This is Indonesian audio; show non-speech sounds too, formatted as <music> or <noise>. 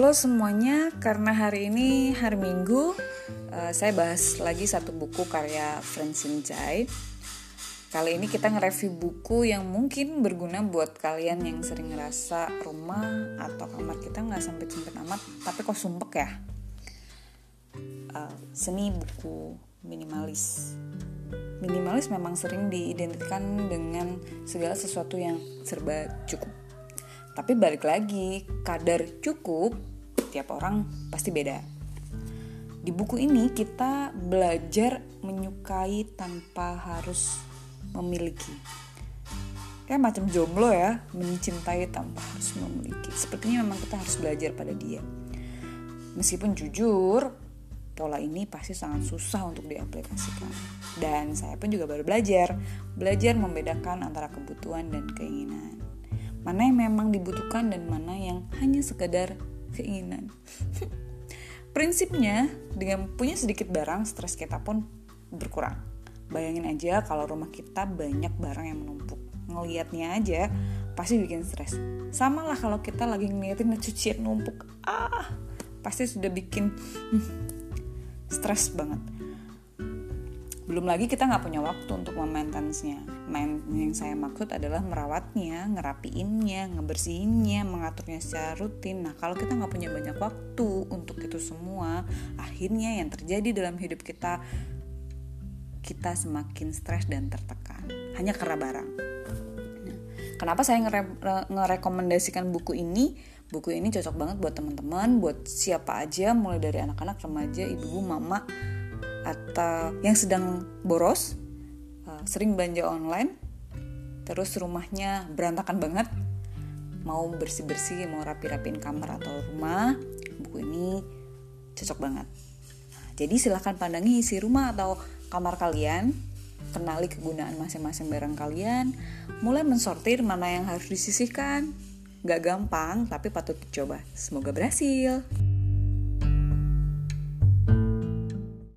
Halo semuanya, karena hari ini hari Minggu, uh, saya bahas lagi satu buku karya Francine Chai. Kali ini kita nge-review buku yang mungkin berguna buat kalian yang sering ngerasa rumah atau kamar kita nggak sampai sempit amat, tapi kok sumpek ya. Uh, seni buku minimalis. Minimalis memang sering diidentikan dengan segala sesuatu yang serba cukup tapi balik lagi, kadar cukup tiap orang pasti beda. Di buku ini kita belajar menyukai tanpa harus memiliki. Kayak macam jomblo ya, mencintai tanpa harus memiliki. Sepertinya memang kita harus belajar pada dia. Meskipun jujur, pola ini pasti sangat susah untuk diaplikasikan. Dan saya pun juga baru belajar, belajar membedakan antara kebutuhan dan keinginan mana yang memang dibutuhkan dan mana yang hanya sekedar keinginan. <laughs> Prinsipnya, dengan punya sedikit barang, stres kita pun berkurang. Bayangin aja kalau rumah kita banyak barang yang menumpuk. Ngeliatnya aja pasti bikin stres. Sama lah kalau kita lagi ngeliatin cucian numpuk. Ah, pasti sudah bikin hmm, stres banget belum lagi kita nggak punya waktu untuk memaintenance-nya. Main yang saya maksud adalah merawatnya, ngerapiinnya, ngebersihinnya, mengaturnya secara rutin. Nah, kalau kita nggak punya banyak waktu untuk itu semua, akhirnya yang terjadi dalam hidup kita kita semakin stres dan tertekan hanya karena barang. Kenapa saya ngere ngerekomendasikan buku ini? Buku ini cocok banget buat teman-teman, buat siapa aja, mulai dari anak-anak, remaja, ibu-ibu, mama, atau yang sedang boros, uh, sering belanja online, terus rumahnya berantakan banget, mau bersih-bersih, mau rapi-rapiin kamar atau rumah, buku ini cocok banget. Nah, jadi silahkan pandangi isi rumah atau kamar kalian, kenali kegunaan masing-masing barang kalian, mulai mensortir mana yang harus disisihkan. Gak gampang, tapi patut dicoba. Semoga berhasil.